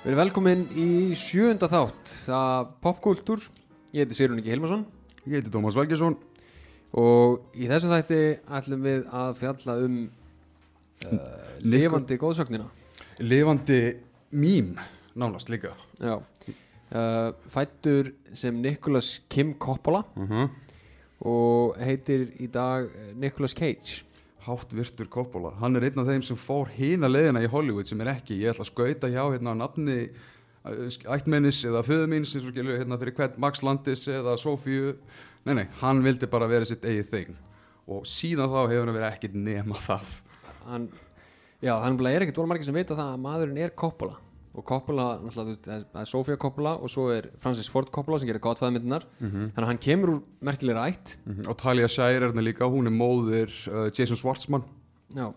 Við erum velkomin í sjönda þátt af popkultúr. Ég heiti Sirun Ingi Hilmarsson Ég heiti Tómas Valgesson og í þessum þætti ætlum við að fjalla um uh, lifandi góðsögnina. Lifandi mím nánast líka Já. Uh, fættur sem Nicholas Kim Coppola uh -huh. og heitir í dag Nicolas Cage. Hátt virtur Coppola. Hann er einn af þeim sem fór hína leiðina í Hollywood sem er ekki, ég ætla að skauta hjá hérna á nafni uh, ættmennis eða föðumins eins og skilur hérna fyrir hvern Max Landis eða Sofíu Nei, nei, hann vildi bara vera sitt eigið þing og síðan þá hefur hann verið ekkit nema það. Hann, já, hann er ekkert voru margir sem vita það að maðurinn er Coppola og Coppola, það er- Sofía Coppola og svo er Francis Ford Coppola sem gerir Godfather-myndunar þannig að hann kemur úr merkilega rætt Mhm. og Talia Shire er hérna líka, hún er móðir uh, Jason Schwartzman. Já,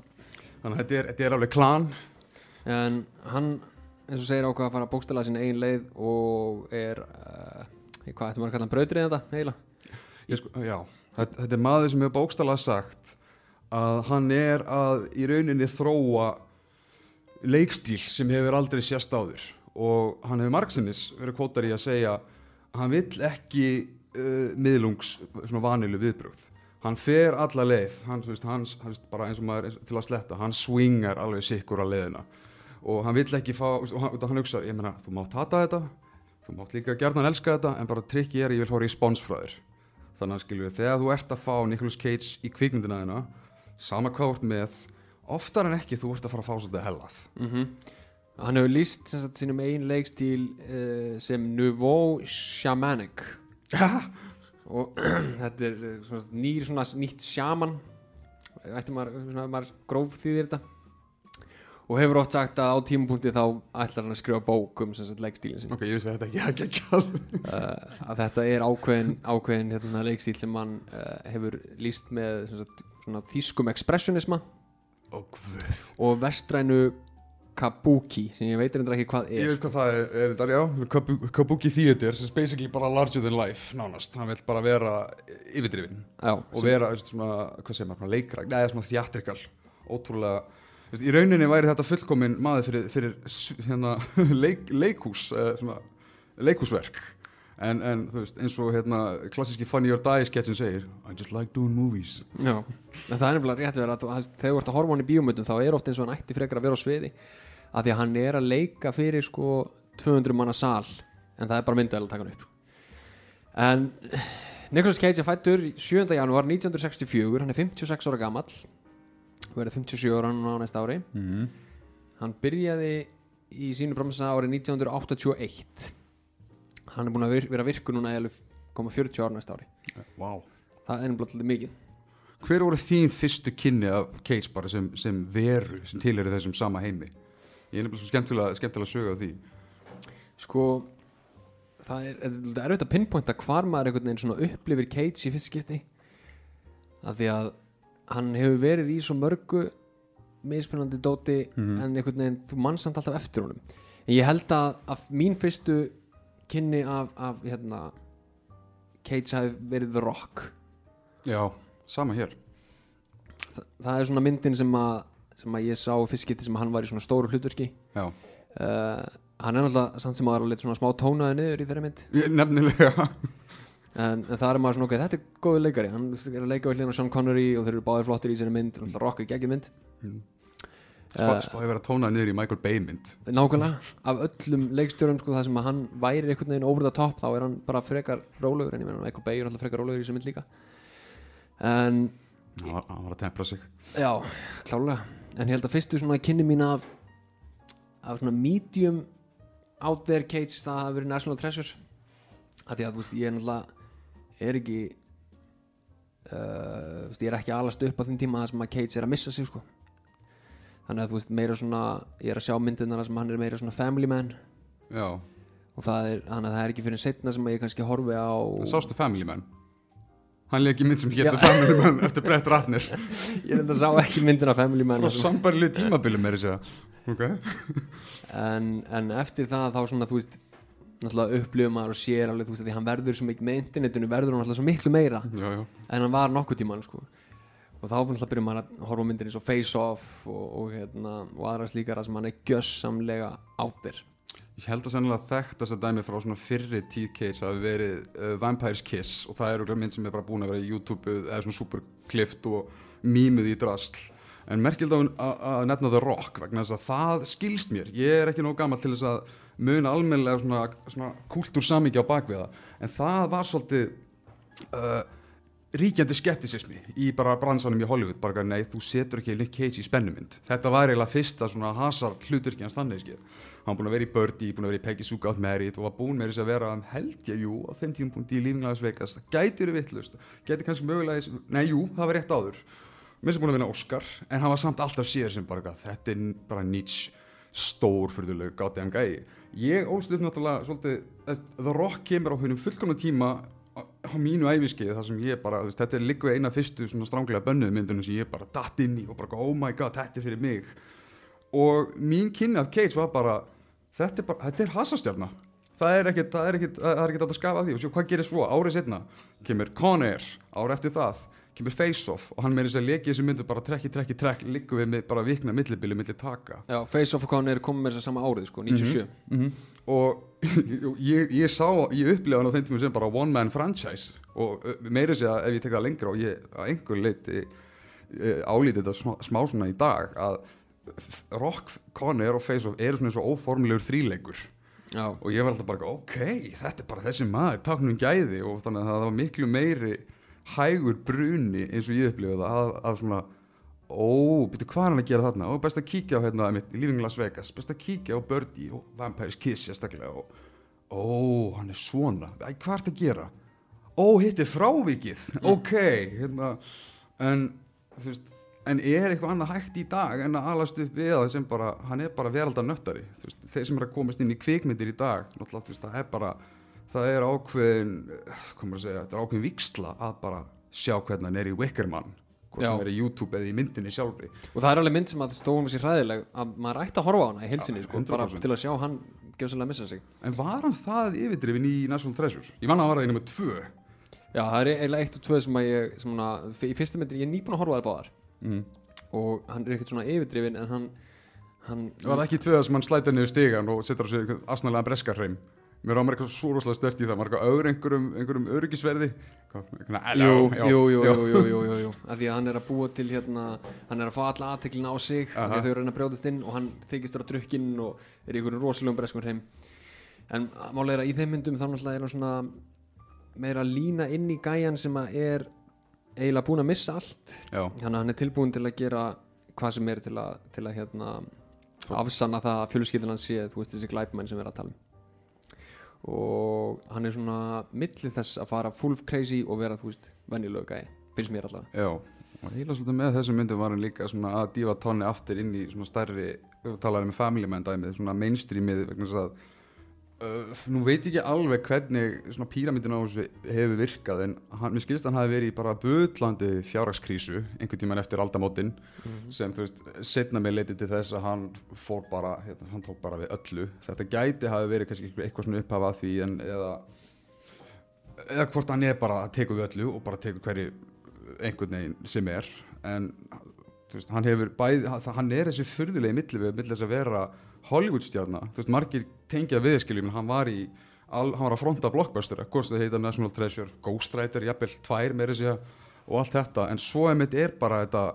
þannig að þetta er, þetta er alveg klan. En hann eins og segir ákvað að fara að bókstala sín eigin leið og er uh, hvað ættum maður að kalla hann brautrið þetta eiginlega? Sko, já, þetta, þetta er maður sem hefur bókstala sagt að hann er að í rauninni þróa leikstíl sem hefur aldrei sést áður. Og hann hefur margsinnis verið kvótar í að segja að hann vill ekki uh, miðlungs svona vanilu viðbrögð. Hann fer alla leið hann, veist, hans, hans bara eins og maður eins, til að sletta hann swingar alveg sikkur á leiðina. Og hann vill ekki fá og hann, hann hugsa, ég meina, þú mátt hata þetta þú mátt líka gerðan elska þetta en bara trikki er að ég vil fá respons frá þér. Þannig að skilju, þegar þú ert að fá Nicolas Cage í kvikmyndina þina sama ert með oftar en ekki þú ert að fara að fá svolítið hellað. Mm hann hefur líst sem sagt, sínum eigin leikstíl uh, sem Nouveau Shamanic. Og þetta er eh, svona, nýr svona nýtt sjaman. Ætti maður, svona, maður gróf þýðir þetta. Og hefur oft sagt að á tímapunkti þá ætlar hann að skrifa bók um sem sagt, leikstílin sin ok, ég vissi þetta ekki ekki ekki uh, að þetta er ákveðin, ákveðin hérna, leikstíl sem hann uh, hefur líst með sem sagt, svona, þýskum expressionisma guð. Og vestrænu kabuki sem ég veit reyndar ekki hvað ég er veit hvað það er, er þetta, já Kabu- Kabuki Theater, sem er basically bara larger than life nánast, hann vil bara vera yfirdrifin Já, og vera svona, hvað segir maður, leikra neða svona þjattrikal, ótrúlega veist, í rauninni væri þetta fullkomin maður fyrir, fyrir hérna, leik, leikhús svona, leikhúsverk en, en þú veist, eins og hérna, klassíski Funny or Die sketchin segir I just like doing movies. Já, það er nefnilega rétt að vera að að þegar þú ert að horfa hann í bíómyndum þá er oft eins og hann ætti frekar að vera á sviði. Af því að hann er að leika fyrir sko 200 manna sal en það er bara myndaðal að taka hann upp en Nicolas Cage er fættur 7. janúar 1964 hann er 56 ára gamall verður 57 ára á næsta ári. Mm. hann byrjaði í sínu bromsa árið 1981 hann er búin að vir, vera virkur núna alveg koma 40 ára næsta ári. Wow. það er nefnilega mikið. Hver voru þín fyrstu kynni af Cage bara sem, sem veru sem tilheri þessum sama heimi? Ég er svo skemmtilega, skemmtilega að söga á því. Sko það er, erfitt að pinpointa hvar maður einhvern veginn svona upplifir Cage í fyrst skipti. Af því að hann hefur verið í svo mörgu mismunandi dóti en einhvern veginn þú mannsamt alltaf eftir honum. En ég held að, að mín fyrstu kynni af, af hérna Cage hafi verið The Rock. Já, sama hér. Þa, það er svona myndin sem að sem að ég sá í fyrst skipti sem hann var í svona stóru hlutverki. Já, uh, hann er náttúrulega samt sem aðra svona smá tónaði niður í þeirri mynd. Ég- nefnilega. En, en það er maður svona ok, þetta er góður leikari. Hann er að leika við hlýna Sean Connery og þeir eru báðir flottir í sinni mynd, náttúrulega rock ekki ekki mynd Spá, spáði vera tónað niður í Michael Bay mynd. Nákvæmlega, af öllum leikstjórum sko, það sem að hann væri einhvern veginn over the top þá er hann bara frekar rólegur en ég meina Michael Bay er alltaf frekar rólegur í sinni mynd líka. En var, hann var að tempra sig. Já, klálega en ég held að fyrstu svona kynni mín af af svona medium out there Cage, það hafi verið National Treasures. Að því að þú veist, ég er náttúrulega er ekki uh, veist, ég er ekki alast upp á þeim tíma það sem að Cage er að missa sig sko þannig að þú veist, meira svona ég er að sjá myndirnar þar sem hann er meira svona family man. Já, og það er, þannig að það er ekki fyrir setna sem ég kannski horfi á en sástu Family Man? Hann leik í mynd sem getur Family Man eftir Brett Ratner. Ég reynda að sá ekki myndina family man frá sambarileg tímabili meiri segja. Ok, en, en eftir það þá svona þú veist náttúrulega upplifum maður og sér alveg þú veist því hann verður svo mikið með internetinu verður hann alltaf svo miklu meira já, já. en hann var nokkuð tíman sko og þá náttúrulega byrjum maður að horfa myndir eins og Face Off og, og, hérna, og aðra slíkara sem hann er gjössamlega áttir. Ég held að sennilega þekkt þess að dæmi frá svona fyrri tíð case hafi verið uh, Vampire's Kiss. Og það er örugglega mynd sem er bara búin að vera í YouTube eða svona superklift og mýmuð í drasl. En merkild að, að, að nefna The Rock vegna þess að það skilst mér. Ég er ekki nóg gammal til þess að muna almennilega svona, svona kultúr samíkja á bakviða en það var svolítið uh, ríkjandi skeptisismi í bara bransanum í Hollywood bara nei, þú setur ekki Nick Cage í spennumynd þetta var eiginlega fyrsta svona hasar hluturki hans þannig skil hann búin að vera í Birdie, búin að vera í Peggy Sue Got Married og var búin með þess að vera held ég, jú, á þeim tímpunkti í Living Las Vegas. Það gæti verið vittlust, gæti kannski mögulega í- nei, jú, það var rétt áður. Sem búin að vinna Oscar, en hann var samt alltaf síðar sem bara, þetta er bara niche stór fyrirlega gáti hann gæi ég ólst upp náttúrulega svolítið, að The Rock kemur á húnum fullkomna tíma á mínu æfiskeiði þar sem ég bara, veist, þetta er líka eina fyrstu svona stránglega bönnuðu myndunum sem ég bara datt inn í og bara, oh my god, þetta er fyrir mig. Og mín kynni af Cage var bara þetta er bara, þetta er hasastjarna. Það er ekkert, er er að skafa af því. Og svo hvað gerir svo, árið setna kemur Con Air, árið eftir það kemur Face Off og hann meiri sér að leki þessu myndu bara trekki, trekki, trekk, líku við með bara vikna millibili, milli taka. Já, Face Off og Con er komið með þess að sama árið sko, 97 Mhm. og ég, ég sá, ég upplifa hann á þeim tíma sem bara one man franchise og uh, meiri sér að ef ég tek það lengra og ég að einhver leiti uh, álítið þetta smá, smá svona í dag að Rock, Conner og Face Off eru svona eins og óformlegur þríleikur. Já, og ég var alltaf bara ok, þetta er bara þessi maður taknum gæði og þannig að það var miklu meiri hægur bruni eins og ég upplifa það að, að svona ó, byrju hvað hann að gera þarna? Og best að kíkja á hérna, Living Las Vegas. Best að kíkja á Birdie og Vampire's Kiss sérstaklega og ó, hann er svona, æ, hvað er þetta að gera? Ó, hitt er frávikið ok, hérna en, þú veist en er eitthvað annað hægt í dag en að alast upp við það sem bara, hann er bara veraldar nöttari þú veist, þeir sem er að komast inn í kvikmyndir í dag náttúrulega, þú veist, það er bara það er ákveðin, maður að segja þetta er ákveðin viksla að bara sjá hvernig hann er í Wickerman hvað Já. sem er í YouTube eða í myndinni sjálfri og það er alveg mynd sem að stóðum sér hræðileg að maður ætti að horfa á hana í heilsinni sko, bara 100%. til að sjá hann gjössalega missa sig en var hann það yfirdrifin í National Treasure? Ég man að hann var það í nummer tvö Já, það er eiginlega eitt og tvö sem að ég sem hana, í fyrstu myndin, ég er nýbúin að horfa þær báðar mm. og hann er ekkert svona yfirdrifin en hann, hann var það ekki tvö sem hann slæta niður stigan og setur á sig asnalega breskarreim mér var mér eitthvað svo rosalega stört í það. Maður eitthvað auður einhverjum, einhverjum öryggisverði. Jú, jú, jú, jú, jú, jú, jú, að því að hann er að búa til hérna, hann er að fá alla aðteklina á sig því Aha. að þau eru að brjóðast inn og hann þykist vera drukkinn og er í einhverjum rosalegum breskum hreim. En málega er að í þeim myndum þá náttúrulega er hann svona meira að lína inn í gæjan sem að er eiginlega búin að missa allt. Já, þannig að hann er tilbúin til að gera hvað sem er til að, til að hérna, afsanna það að fjölskyldan hans sé þú veist þessi glæpmenn sem við erum að tala um og hann er svona milli þess að fara full crazy og vera þú veist venjulegu gæi finnst mér alltaf. Já og heila svolítið með þessum myndum var hann líka svona að dífa tónni aftur inn í svona stærri við talaðum með family man dæmið svona mainstreamið vegna þess að uh, nú veit ég ekki alveg hvernig svona píramidin á þessu hefur virkað en hann, mér skilst að hann hafi verið í bara butlandi fjárhagskrísu einhvern tíman eftir aldamótin sem þú veist, setna með leiti til þess að hann fór bara, hérna, hann tók bara við öllu. Þetta gæti hafi verið kannski eitthvað- svona upphafa að því en eða eða hvort hann er bara að teka við öllu og bara teka hverju einhvern veginn sem er. En þú veist, hann hefur bæði, hann- er þessi furðulegi milli við milli þess að vera Hollywood stjárna, þú veist, margir tengja viðskiljum, hann var í al, hann var að fronta blockbuster, hvort það heita National Treasure, Ghost Rider, jafnvel tvær meiri segja og allt þetta, en svo einmitt er bara þetta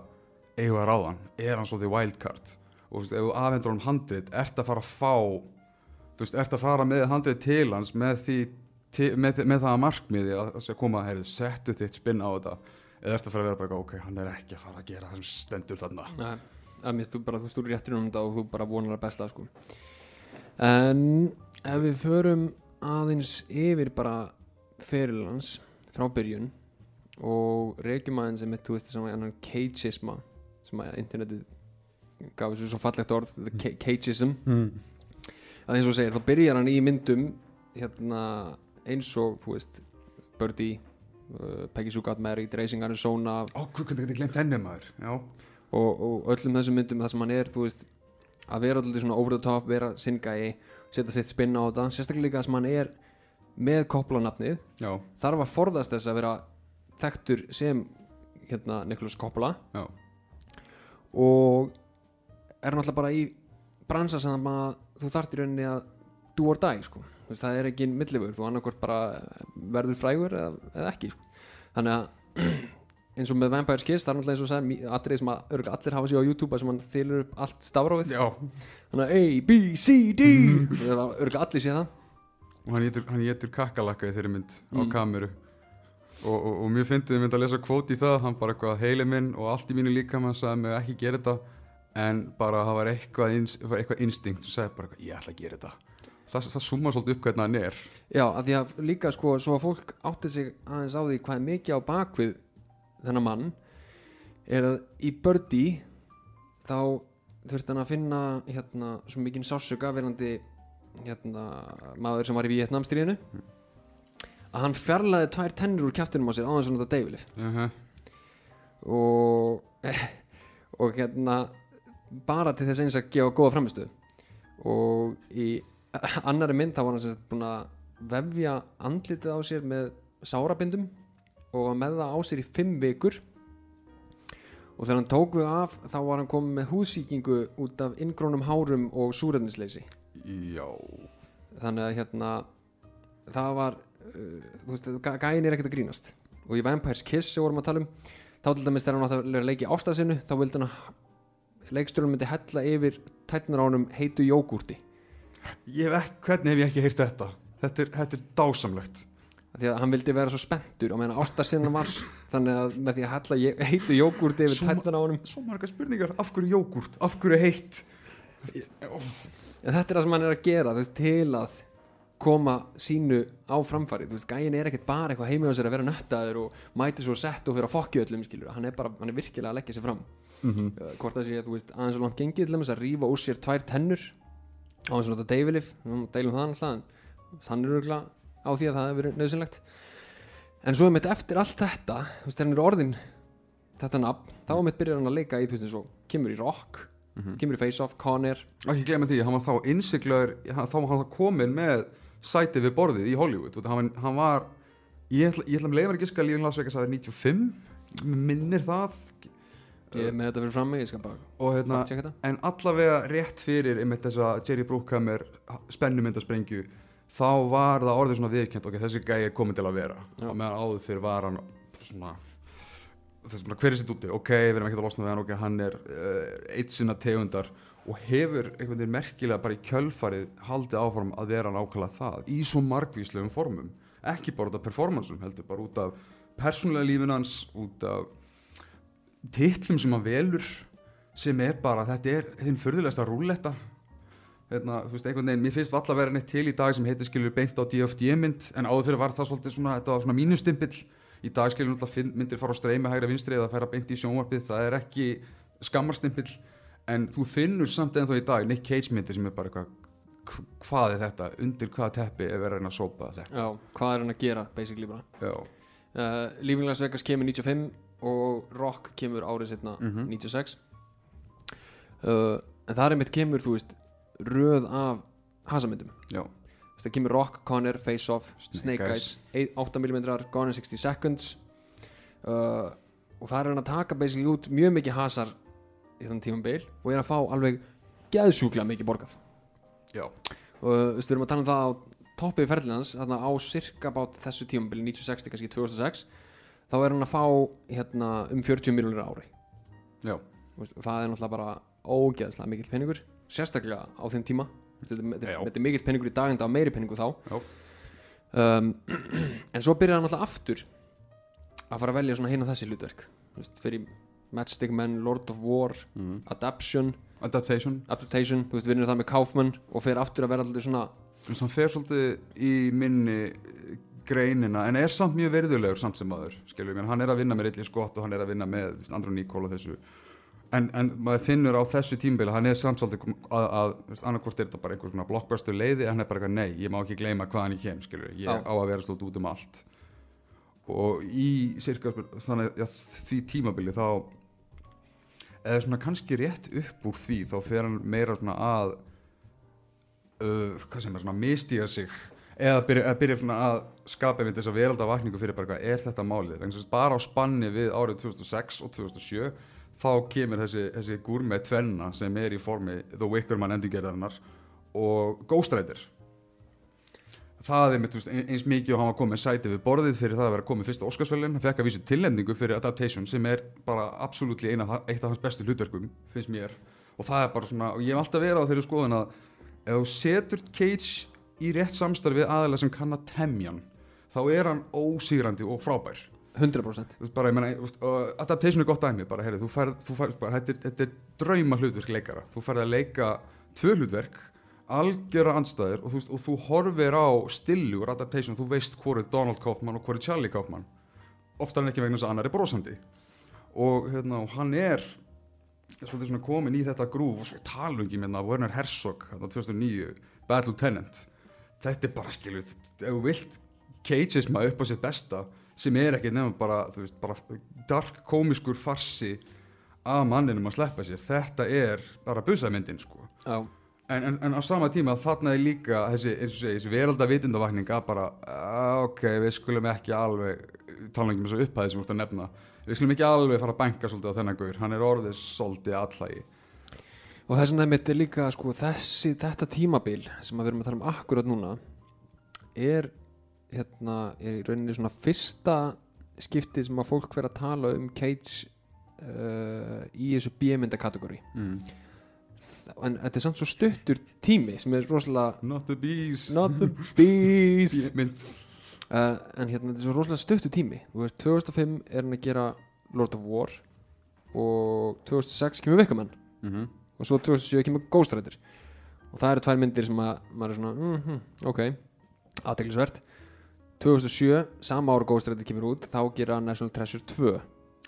eiga ráðan, er hann svolítið wildcard? Og þú veist, ef þú afhendur hann handrit, ert að fara að fá þú veist, ert að fara með handrit til hans með því til, með, með það að markmiði að, að koma, heyrðu, settu þitt spinn á þetta. Eða ert að fara að vera bara, ok, hann er ekki að fara að gera það sem stendur þarna. Nei, að mér þú bara, þú þú réttir um þetta og þú bara vonar að besta sko. en ef við förum aðeins yfir bara ferilans frá byrjun og reykjum aðeins sem þú veist sem að cageisma sem að internetið gaf þessu svo fallegt orð ca- cageism mm. að eins og segir, þá byrjar hann í myndum hérna eins og þú veist Birdie uh, Peggy Sue Got Married, Racing Arizona Ó, hvað hvernig geti glemt henni maður Já, og, og öllum þessum myndum það sem hann er, þú veist að vera alltaf svona over the top, vera sinngæi setja sitt spinn á þetta, sérstaklega líka það sem hann er með Coppola-nafnið já, þarf að forðast þess að vera þekktur sem hérna Nicholas Coppola já og er náttúrulega bara í bransa sem að þú þarft í rauninni að do or die sko. Veist, það er ekki millifur þú annarkvort bara verður frægur eða, eða ekki sko. þannig að eins og með Vampire Kiss það er náttúrulega eins og sagði atrið sem að örugglega allir hafa sér á YouTube sem hann þylur upp allt stafrófið. Já, þannig að A, B, C, D. Það var örugglega allir séð það. Og hann getur, kakkalakka í þeirri mynd á Mm. kameru. Og, og, og mér fyndið þið mynd að lesa kvót í það hann bara eitthvað heili minn og allt í mínu líka maður sagði mig ekki gera þetta. En bara það var eitthvað, eitthvað instinkt sem sagði bara eitthvað, ég ætla að gera þetta. Það, það summa svolítið upp hvernig hann er. Já, að því að líka sko svo að fólk átti sig aðeins á því hvað er mikið á bakvið þennan mann er að í Birdie þá þurfti hann að finna hérna svo mikinn sásuga verandi hérna maður sem var í Vietnamstríðinu að hann fjarlæði tvær tennur úr kjæftinum á sér á þess að nota Davilif uh -huh. og og hérna bara til þess eins að gefa góða framistuð og í annari mynd þá var hann sem sagt búin að vefja andlitið á sér með sárabindum og var með það á sér í fimm vikur. Og þegar hann tók þau af þá var hann komið með húsíkingu út af inngrónum hárum og súrefnisleysi. Já. Þannig að hérna það var uh, þú veist, gæ- gæin er ekkert að grínast. Og í Vampires Kiss sem vorum að tala um þá til dæmis þegar hann átti að leiki ástasinu þá vildi hann leikstjórnum myndi hella yfir tætnar á honum heitu jógúrti. Ég ekki, hvernig hef ég ekki heyrt þetta? Þetta er, þetta er dásamlegt því að hann vildi vera svo spenntur og meðan ástasinu var þannig að með því að hella heitu jógúrti yfir tætnar á honum. Svo marga spurningar, af hverju jógurt, af hverju heitt? En þetta er það sem hann er að gera veist, til að koma sínu á framfæri þú veist, gæin er ekkert bara eitthvað á sér að vera nöttaður og mæti svo sett og fyrir að fokki öllum skilur, hann er bara, hann er virkilega að leggja sér fram. Mm -hmm. hvort það sé, þú veist, aðeins og langt gengið til þess að rífa úr sér tvær tennur á þess að nota deyfilif, deilum það alltaf hann er á því að það hefur verið nöðsynlegt en svo er mitt eftir allt þetta þú veist, hann er orðin þetta nafn, þá er mitt byrjar hann að leika í þú veist, eins og kemur í rock, kemur í face off, Conner. Ekki glemma því, hann var þá innsiglaður hann- þá var hann þá komin með sætið við borðið í Hollywood og hann, hann var ég ætla, ég ætla að leifa mér ekki að lífin Las Vegas að það er 95 minnir það. Ég með þetta fyrir fram mig, ég skal bara og hérna, en allavega rétt fyrir einmitt þessa Jerry Bruckheimer spennumyndasprengju þá var það orðið svona viðkjönt ok, þessi gæi er komin til að vera. Og meðan áður fyrir var hann svona að hver er sitt úti, ok, við erum ekkert að losna við hann ok, hann er uh, eitt sinna tegundar og hefur einhvern veginn merkilega bara í kjölfarið haldið áform að vera nákvæmlega það í svo margvíslegum formum. Ekki bara út af performanceum heldur bara út af persónulega lífin hans út af titlum sem hann velur sem er bara, þetta er þinn furðulegsta rúlletta hérna, þú veist, einhvern veginn, mér finnst valla að vera neitt til í dag sem heitir skilur beint á DFD mynd en áður fyrir var það svolítið svona, þetta var svona mínustimpill. Í dag skilur náttúrulega myndir fara á streymi hægra vinstri eða færa beint í sjónvarpið það er ekki skammarstimpill. En þú finnur samt ennþá í dag Nick Cage myndir sem er bara eitthvað hv- hvað er þetta, undir hvaða teppi er verið að sópa þetta? Já, hvað er hann að gera, basically bara? Já, uh, Living Las Vegas kemur 95 og Rock kemur árið setna Mhm. 96 uh, en það er einmitt kemur þú veist röð af hasamyndum. Já, það kemur Rock, Conner, Face Off Snake Snake Eyes. Eyes 8mm, Gone in 60 Seconds. Uh, og það er hann að taka basically út mjög mikið hasar í þann tímum beil og er að fá alveg geðsjúklega mikið borgað. Já, og þú veist, við erum að tala um það á toppið ferðlinans, þarna á cirka bát þessu tímabili, 96 til kannski 2006 þá er hann að fá hérna, um 40 miljonir ári. Já, og það er náttúrulega bara ógeðslega mikill peningur sérstaklega á þeim tíma. Þetta er- mikill peningur í dag en það var meiri peningur þá. Um, en svo byrjar hann alltaf aftur að fara að velja svona og þessi hlutverk. Fyrir Matchstick Men, Lord of War mm. Adaption, adaptation. Adaptation þú veist, vinnur það með Kaufman og fer aftur að vera alltaf svona hann fer svolítið í minni greinina en er samt mjög verðulegur samt sem maður skilur við, hann er að vinna með Ridley Scott og hann er að vinna með Andrew Nicole og þessu en, en maður finnur á þessu tímbili hann er kom- að, að annarkvort er þetta bara einhver svona blockbuster leiði hann er bara eitthvað nei, ég má ekki gleyma hvaðan ég kem skilur ég Já. á að vera stótt út um allt. Og í cirka þannig að því tímabili þá eða svona kannski rétt upp úr því þá fer hann meira svona að uh, hvað sem er svona mistíga sig eða byrja, byrja svona að skapa einmitt þessa veraldavakningu fyrir bara hvað er þetta málið? Þess að bara á spanni við árið 2006 og 2007 þá kemur þessi, þessi gúrme tvenna sem er í formi The Wicker Man endurgerðarinnar og Ghost Rider það er mitt, eins mikið og hann var komið sæti við borðið fyrir það að vera komið fyrsta Óskarsvölin hann fekk að vísu tilnefningu fyrir Adaptation sem er bara absolutt eitt af hans bestu hlutverkum finnst mér. Og það er bara svona, og ég hef alltaf verið á þeirri skoðun að ef þú setur Cage í rétt samstarfi aðeins sem kann að temja hann þá er hann ósýrandi og frábær 100% Þú veist, bara, og adaptation er gott dæmi bara, heyrðu, þú færð, þú færð, bara, þetta, er, þetta er drauma hlutverk leikara, þú færð að leika tvö hlutverk, algjöra andstæður og þú, og þú horfir á stillu úr adaptation, þú veist hvort er Donald Kaufman og hvort er Charlie Kaufman oftar en ekki vegna þess að annar er brosandi. Og, hérna, og hann er svona komin í þetta grúf og svo talungi með það, Werner Herzog hérna, 2009, Bad Lieutenant. Þetta er bara, skilur, ef þú vilt cageisma upp á sitt besta sem er ekki nefnum bara, veist, bara dark komiskur farsi af manninum að sleppa sér. Þetta er bara busamyndin sko. En, en, en á sama tíma þarna er líka þessi, þessi veralda vitundavakning að bara, ok, við skulum ekki alveg, tala ekki með þessu upphæði sem þú ert að nefna, við skulum ekki alveg fara að banka svolítið á þennan gaur, hann er orðið svolítið allægi. og þess vegna mitt er líka sko, þessi, þetta tímabil sem að við erum að tala um akkurat núna er hérna, er í rauninni svona fyrsta skiptið sem að fólk verið að tala um Cage uh, í þessu B-mynda kategóri Mm. en þetta er samt svo stuttur tími sem er rosalega Not the bees. not the bees Mynd. uh, en hérna þetta er svo rosalega stuttur tími þú veist 2005 er hann að gera Lord of War og 2006 kemur Vikaman Mm -hmm. og svo 2007 kemur Ghost Rider og það eru tvær myndir sem að maður er svona mm -hmm, ok, aðteglisvert 2007, sama ára Ghost Rider kemur út þá gera National Treasure 2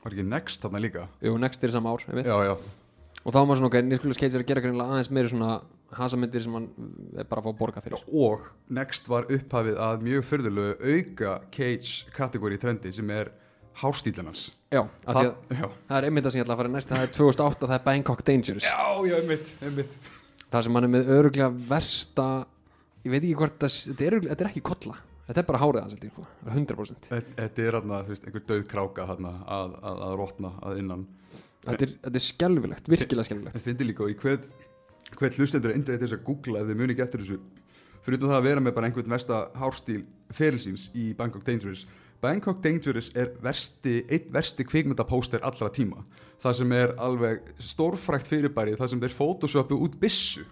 Var ekki Next þarna líka? Jú, Next er sama ár. Já, já. og þá var svona, ok, Nicolas Cage er að gera aðeins meiri svona hasamyndir sem hann er bara að fá borga fyrir Og Next var upphafið að mjög fyrðulegu auka Cage kategóri trendi sem er hárstílinans. Já, því að já. það er einmitt það sem ég ætla að fara næst það er 2008, það er Bangkok Dangerous Já, já, einmitt, einmitt. það sem hann er með öruglega versta ég veit ekki hvort það, þetta er, þetta er ekki kolla þetta er bara hárið ég, sko. 100% Þe- Þetta er hérna, þú veist, einhver döð kráka hérna að, að, að rotna að innan. þetta er, þetta er skelvilegt, virkilega skelvilegt Þetta finnir líka og í hvern, hvern hlustendur er til þess að googla ef þið muni ekki eftir þessu. Fyrir það að vera með bara einhvern versta hárstíl ferilsins í Bangkok Dangerous. Bangkok Dangerous er versti, einn versti kvikmyndapóster allra tíma. Það sem er alveg stórfrækt fyrirbæri, það sem þeir photoshopu út bissu.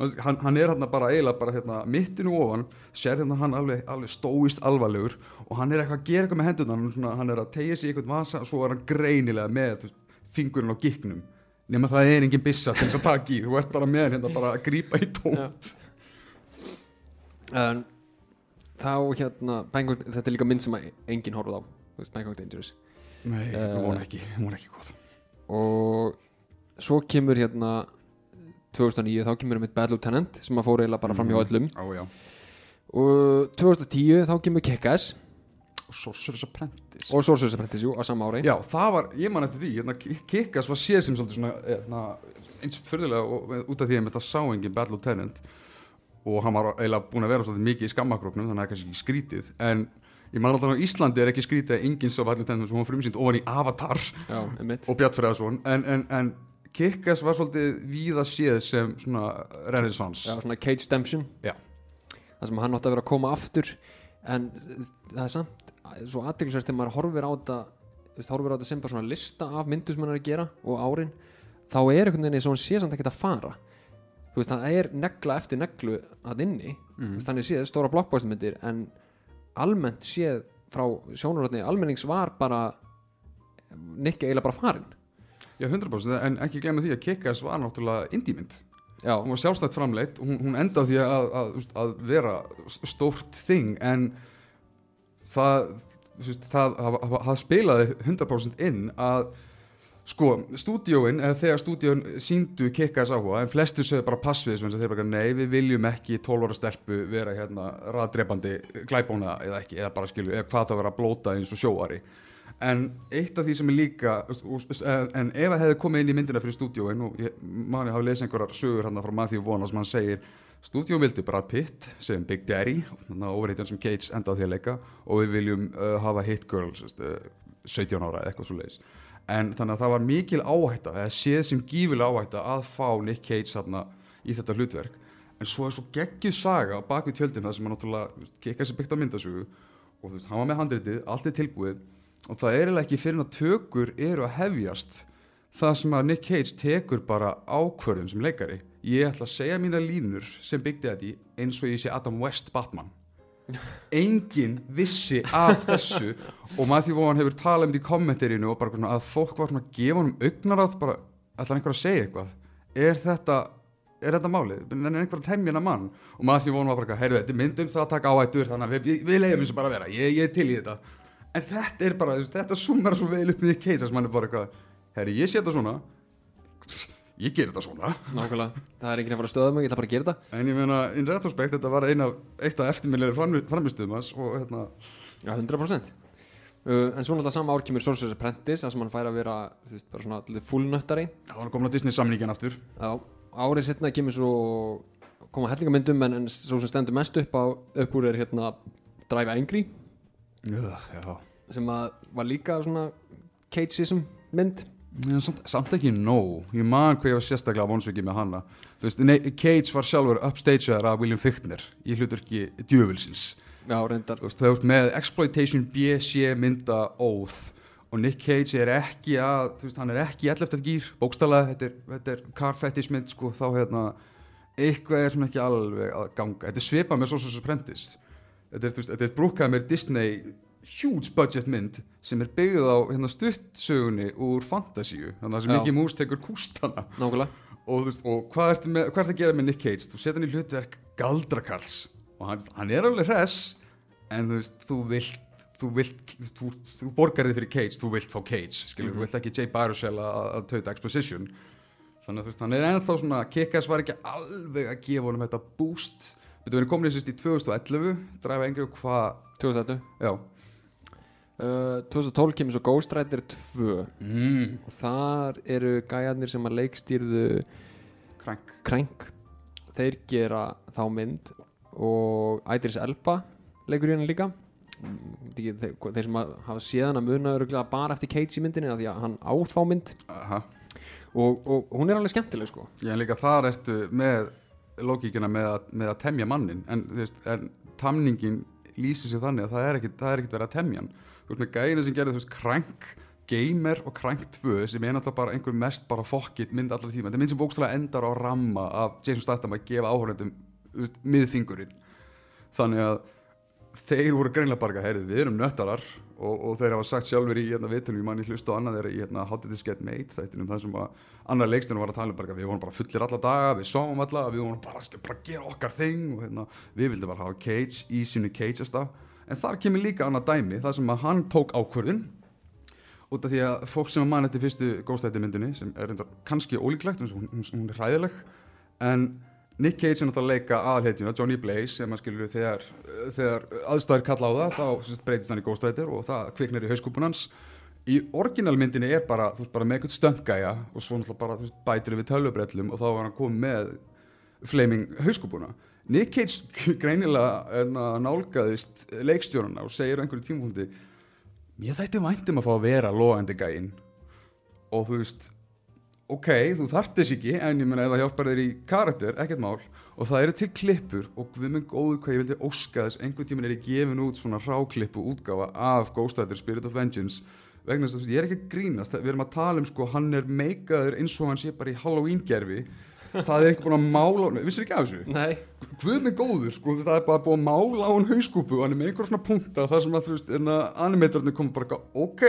Hann, hann er hérna bara eiginlega bara hérna mittinu ofan, sér hérna hann alveg, alveg stóist alvarlegur og hann er eitthvað að gera eitthvað með hendurna, hann, er svona, hann er að tegja sig í einhvern vasa og svo er hann greinilega með fingurinn á gikknum nema það er engin bissa til þess að taka í þú ert bara með hérna bara að grípa í Já. en þá hérna Bangkok, þetta er líka mynd sem enginn horfð á Bangkok Dangerous Nei, Eh. hún var ekki, hún var ekki góð og svo kemur hérna 2009 þá kemur mitt Bad Lieutenant sem að fór eiginlega bara fram hjá öllum. Á, já. Og 2010 þá kemur Kick-Ass. Og Sorcerer's Apprentice. Og Sorcerer's Apprentice jú, á sama ári. Já, það var, ég man eftir því hérna, Kikkas var séð sem svolítið svona hérna, eins fyrðulega og út af því að þetta sá engin Bad Lieutenant. Og hann var eiginlega búin að vera svolítið mikið í skammakróknum þannig að það er kannski ekki skrítið. En ég man alltaf á Íslandi er ekki skrítið að enginn sá Bad Lieutenant sem var frumsýnd ofan í Avatar. Já, og Bjartfræðarsson en, en, en Kikkas var svolítið víða séð sem svona renaissance. Já, svona Cage Demption það sem hann átti að vera að koma aftur en það er samt svo aðteglisvært þegar maður horfir á þetta horfir á þetta sem bara svona lista af myndu sem hann er að gera og árin þá er einhvern veginn eins og hann sé samt ekki að fara. Þú veist, það er negla eftir neglu að inni, þú veist, þannig séð stóra blockbustermyndir en almennt séð frá sjónurotni almennings var bara Nick eiginlega bara farin Já, 100% en ekki glemma því að Kikkas var náttúrulega indímynd já, hún var sjálfstætt framleitt hún, hún enda á því að, að, að, vera stórt þing en það, það, það, það, spilaði 100% inn að sko, stúdíóin eða þegar stúdíóin síndu kikkas áhuga en flestur sögðu bara passvið sem þeir bara nei við viljum ekki 12 ára stelpu vera hérna raðdrepandi glæbóna eða ekki eða bara skilju eða hvað það vera að blóta eins og sjóari en eitt af því sem er líka veist, en ef það hefði komið inn í myndina fyrir stúdíóin og mani hafa lesið einhverjar sögur hérna frá Matthew Vaughn sem hann segir stúdíó vildi Brad Pitt sem Big Daddy að overheitjan sem Cage enda á því að leika og við viljum uh, hafa Hit Girl sest, uh, 17 ára eitthvað svo leiðis en þannig að það var mikil áhætta eða séð sem gífileg áhætta að fá Nick Cage þarna í þetta hlutverk. En svo er svo geggjuð saga á bakvið tjöldin það sem hann náttúrulega kekka sér byggt á myndasögu og þú veist, hann var með handritið, allt er tilbúið og það er ekki fyrir að tökur eru að hefjast það sem að Nick Cage tekur bara ákvörðun sem leikari. Ég ætla að segja mína línur sem byggdi þetta í eins og ég sé Adam West Batman. Enginn vissi af þessu og Matthew Vaughn hefur talað um þetta í kommentarinu og bara svona að fólk var svona að gefa honum augnaráð bara ætla einhver að segja eitthvað? Er þetta, er þetta málið? Er einhver að temja hennar mann? Og Matthew Vaughn var bara, heyrðu þetta er myndum það að taka áhættur þannig að við, við leiðum þessu bara að vera. Ég, ég er til í þetta en þetta er bara, þetta sumar svo vel upp með að mann er bara eitthvað, herri ég sé þetta svona. Ég ger þetta svona. Nákvæmlega, það er ekki stöða mig, ég ætla bara að gera þetta. En ég meina, in retrospect, þetta var ein af, eitt af eftirminnilegur framistuðum hans og hérna Já, 100% uh, En svo náttúrulega sama ár kemur Sorcerer's Apprentice þar sem hann fær að vera þú veist, bara svona fullnöttari Það var komin á Disney samningin aftur. Já, árið setna kemur svo koma hellingamyndum en, en svo sem stendur mest upp, á, upp úr er hérna Drive Angry Já. sem var líka svona Cageism mynd. Já, samt, samt ekki nóg, ég man hvað ég var sérstaklega vonsvikið með hana. Þú veist, nei, Cage var sjálfur upstagear af William Fichtner í hlutur ekki djöfulsins. Já, reyndar. Veist, þau ert með exploitation BC mynda óð og Nick Cage er ekki að þú veist, hann er ekki í 11. gýr bókstælega, þetta er, þetta er car fetish mynd sko, þá hérna, eitthvað er svona ekki alveg að ganga, þetta er svipað með Social Apprentice þetta er, er brúkað með Disney huge budget mynd sem er byggð á hérna, stuttsögunni úr fantasíu. Þannig að. Mickey Mouse tekur kústana. Nákvæmlega. Og, veist, og hvað, ertu með, hvað ertu að gera með Nick Cage? Þú setja hann í hlutverk galdrakarls. Og hann, hann er alveg hress en þú veist, þú vilt þú vilt, þú, þú borgar þig fyrir Cage. Þú vilt fá Cage, skilur, þú vilt ekki Jay Baruchel að, að tauta exposition. Þannig að þú veist, hann er ennþá svona Kikas var ekki alveg að gefa honum þetta boost við erum komin í sérst í 2011 dræfa engri og hvað 2011 já, uh, 2012 kemur svo Ghost Rider 2 mm. og þar eru gæjarnir sem að leikstýrðu krank Crank. Þeir gera þá mynd og Idris Elba leikur í henni líka. Þeir, þeir, sem að hafa séðan að muna bara eftir Cage í myndinni því að hann á þá mynd. Aha. og, og hún er alveg skemmtileg sko. Já, líka þar ertu með lókíkina með að, með að temja mannin en, veist, en tamningin lýsir sér þannig að það er er ekkit verið að temja hann. Þú veist með gæðina sem gerði þú veist Crank Gamer og Crank 2 sem er náttúrulega bara einhver mest bara fokkit mynd allar tíma. Þetta mynd sem bókstælega endar á ramma af Jason Statham að gefa áhörðum miðfingurinn. Þannig að þeir voru greinlega bara heyrðu, við erum nöttarar og, og þeir hafa sagt sjálfur í hérna, vitunum, ég manni hlust og annað þeirra í hérna, How Did This Get Made þættinum það sem að annar leikstunum var að tala um bara, við vorum bara fullir alla daga, við sáum alla við vorum bara að gera okkar þing og hérna, við vildum bara hafa Cage í sínu Cageasta en þar kemur líka annað dæmi það sem að hann tók ákvörðun út af því að fólk sem að mann eftir fyrstu góðstætti myndinni sem er reyndar kannski ólíklegt hún, hún, hún er hræðileg en Nick Cage er náttúrulega að leika aðalhetjuna Johnny Blaze sem að skilur þegar, þegar aðstæður kalla á það þá breytist hann í góðstættir og það kviknar í hauskúpun hans. Í orginalmyndinni er bara, þú veist, bara með eitthvað stöndgæja og svo náttúrulega bara þú veist, bætir við tölubrellum og þá var hann komið með flaming hauskúpuna. Nick Cage greinilega hérna, nálgaðist leikstjórnuna og segir á einhverju tímpunkti mér þætti væntum að fá að vera loðandi gæinn. Og þú veist ok, þú þarft þess ekki en ég menna ef það hjálpar þér í karakter, ekkert mál. Og það eru til klippur og við minn góðu hvað ég vildi óska þess. Einhvern tíminn er ég gefin út svona ráklippu útgáfa af Ghost Rider Spirit of Vengeance vegna þess að ég er ekki að grínast. Við erum að tala um sko, hann er meikaður eins og hann sé bara í Halloween gerfi það er ekki búin að mála á vissir ekki af þessu? Nei, Guð með góður, sko, það er bara búið að mála á hann hauskúpu og hann er með einhver svona punkta þar sem að þú veist, en að animatornir koma bara eitthvað, ok,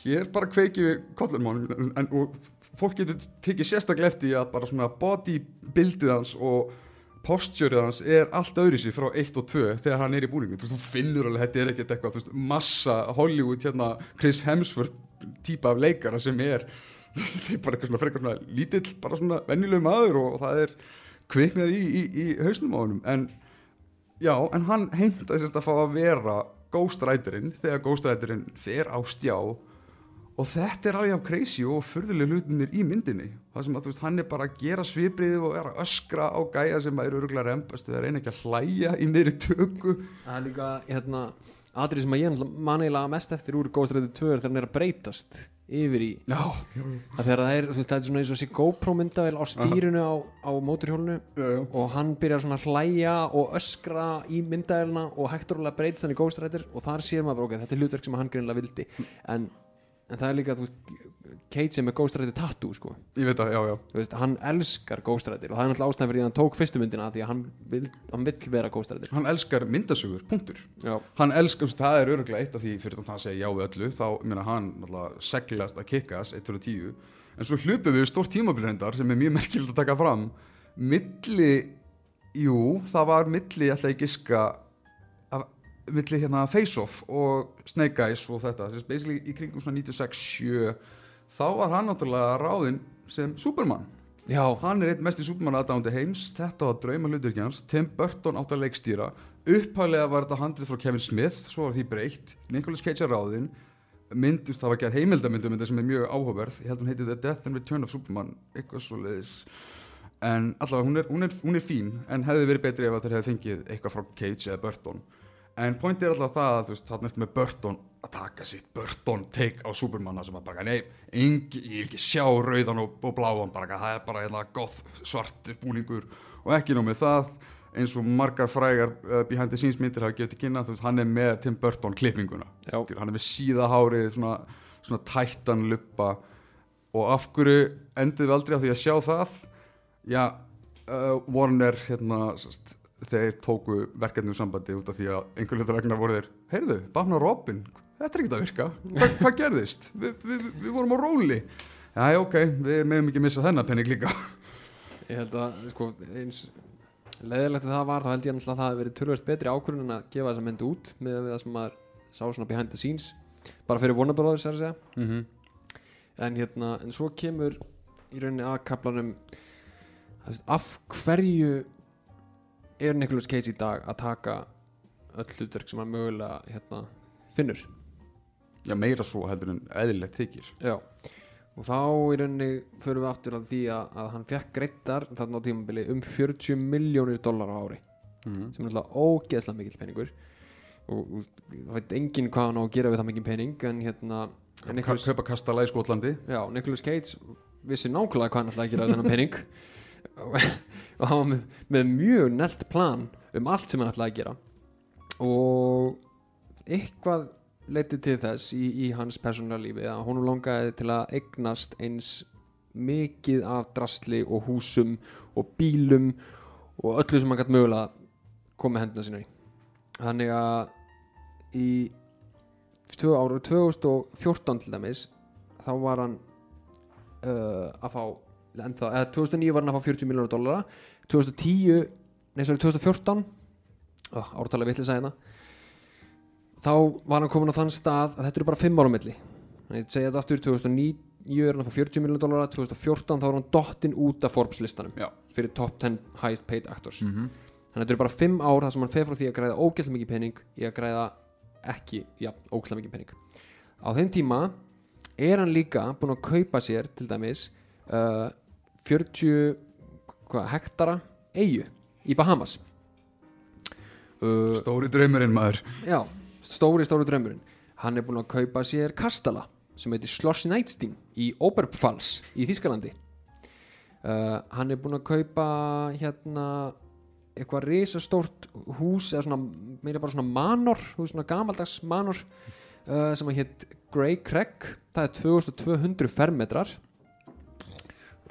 hér bara kveiki við hann en, og fólk getur tekið sérstaklega eftir að bara svona bodybuildið hans og posturið hans er allt öðru sér frá 1 og 2 þegar hann er í búningu, þú finnur alveg þetta er ekkert eitthvað, veist, massa Hollywood hérna, Chris Hemsworth típa af leikara sem er þetta er bara eitthvað svona frekar svona lítill bara svona venjulegu maður og, það er kviknað í, í, í hausnum á honum. En já, en hann heimtaði sérst að fá að vera Ghost Riderinn þegar Ghost Riderinn fer á stjá og þetta er alveg af crazy og furðulega hlutinir í myndinni. Það sem að þú veist, hann er bara að gera sviprið og er að öskra á gæja sem að eru öruglega rempast við að reyna ekki að hlæja í meiri tökku það er líka hérna atrið sem að ég náttúrulega man eiginlega mest eftir úr Rider 2 er þegar hann er að breytast yfir í Já, það er, veist, það er svona eins og þessi GoPro myndavel á stýrinu á, á já. og hann byrjar svona að hlæja og öskra í myndavelina og hægt og hann og hann en, það er líka, þú veist Kate sem er Ghost Rider tattoo, sko. Ég veit það, já, já. Veist, hann elskar Ghost Rider og það er náttúrulega ástæðan fyrir því að hann tók fyrstu myndina því að hann vill, hann vill vera Ghost Rider Hann elskar myndasugur, punktur. Já, Hann elskar, það er öruglega eitt af því fyrir þannig að segja já við öllu þá, minna hann náttúrulega seglast að kikkas 110 en svo hlupum við stórt tímabilrendar sem er mjög merkilegt að taka fram. Milli, jú, það var milli, ætla ég giska af, milli hérna Face Off og Snake Eyes og þetta. Sem basically í kringum svona 96-7 þá var hann náttúrulega ráðinn sem Superman. Já, hann er einn mest í Superman aðdándi heims. Þetta var drauma hluturki hans. Tim Burton átt að leikstýra. Upphæðlega var þetta handrið frá Kevin Smith svo var því breytt, Nicolas Cage er ráðinn. Myndust, það var gerð heimildamyndum þetta sem er mjög áhugaverð, ég held hún heiti The Death and Return of Superman, eitthvað svo leiðis en allavega hún er, hún, er, hún er fín en hefði verið betri ef þeir hefði fengið eitthvað frá Cage eða Burton en pointið er alltaf það að þú veist, þarna eftir með Burton að taka sitt Burton take á Supermanna sem að bara, nei, engi, ég vil ekki sjá rauðan og, og bláan, bara, það er bara hérna goth svart búningur. Og ekki nóg með það eins og margar frægar uh, behind the scenes myndir hafa gefið til kynna, þú veist, hann er með Tim Burton klippinguna, já, hann er með síðahárið svona, svona tættan luppa og af hverju endið við aldrei á því að sjá það? Já, uh, Warner hérna, sest, þeir tóku verkefnum sambandi út af því að einhver hluta vegna voru þeir, heyrðu, og Robin þetta er ekkert að virka, Hva, hvað gerðist? Vi, við, við vorum á róli. Já, ok, við meðum ekki missa þennan penning líka. Ég held að sko, eins leðilegt að það var þá held ég að það hefði verið tölvöld betri ákvörðun en að gefa þessa mynd út með það sem maður sá svona behind the scenes bara fyrir Warner Brothers er að segja. Mm -hmm. en hérna, en svo kemur í rauninni að kaplanum þú veist, af hverju er Nicolas Cage í dag að taka öll hlutverk sem hann mögulega hérna, finnur? Já, meira svo heldur en eðlilegt þykir. Já, og þá í rauninni förum við aftur að því að, að hann fekk greiddar þarna á tímabili um 40 miljónir dólar á ári mm -hmm. sem er náttúrulega ógeðslega mikill peningur. Og, og það veit enginn hvað hann á að gera við það mikinn pening en hérna Nicolas, kaupa kastala í Skotlandi. Já, Nicolas Cage vissi nákvæmlega hvað hann ætlaði að gera við þennan pening og, hann var með, með mjög nelt plan um allt sem hann ætlaði að gera. Og eitthvað leiti til þess í, í hans persónulega lífi að honum langaði til að eignast eins mikið af drastli og húsum og bílum og öllu sem hann gætt mögulega komið hendina sína í. Þannig að í ára 2014 til dæmis þá var hann uh, að fá ennþá, eða 2009 var hann að fá 40 miljónar dollara. 2010, nei sorry 2014 oh, ártalega vitlega sæðina þá var hann komin á þann stað að þetta eru bara 5 ára milli. Þannig að ég segja þetta aftur 2009 er hann að fá 40 miljónar dollara 2014 þá var hann dottinn út af Forbes listanum já. fyrir top 10 highest paid actors. Mm -hmm. þannig að þetta eru bara 5 ár þar sem hann fer frá því að græða ógeðslega mikið pening í að græða ekki, já, ógeðslega mikið pening. Á þeim tíma er hann líka búinn að kaupa sér til dæmis uh, 40 hvað, hektara eigu í Bahamas. Uh, stóri draumurinn maður. Já, stóri stóri draumurinn. Hann er búinn að kaupa sér kastala sem heitir Schloss Neidstein í Oberpfalz í Þískalandi uh, hann er búinn að kaupa hérna eitthvað risastórt hús eða svona, meira bara svona manor hús, svona gamaldags manor uh, sem að hétt Grey Craig það er 2200 fermetrar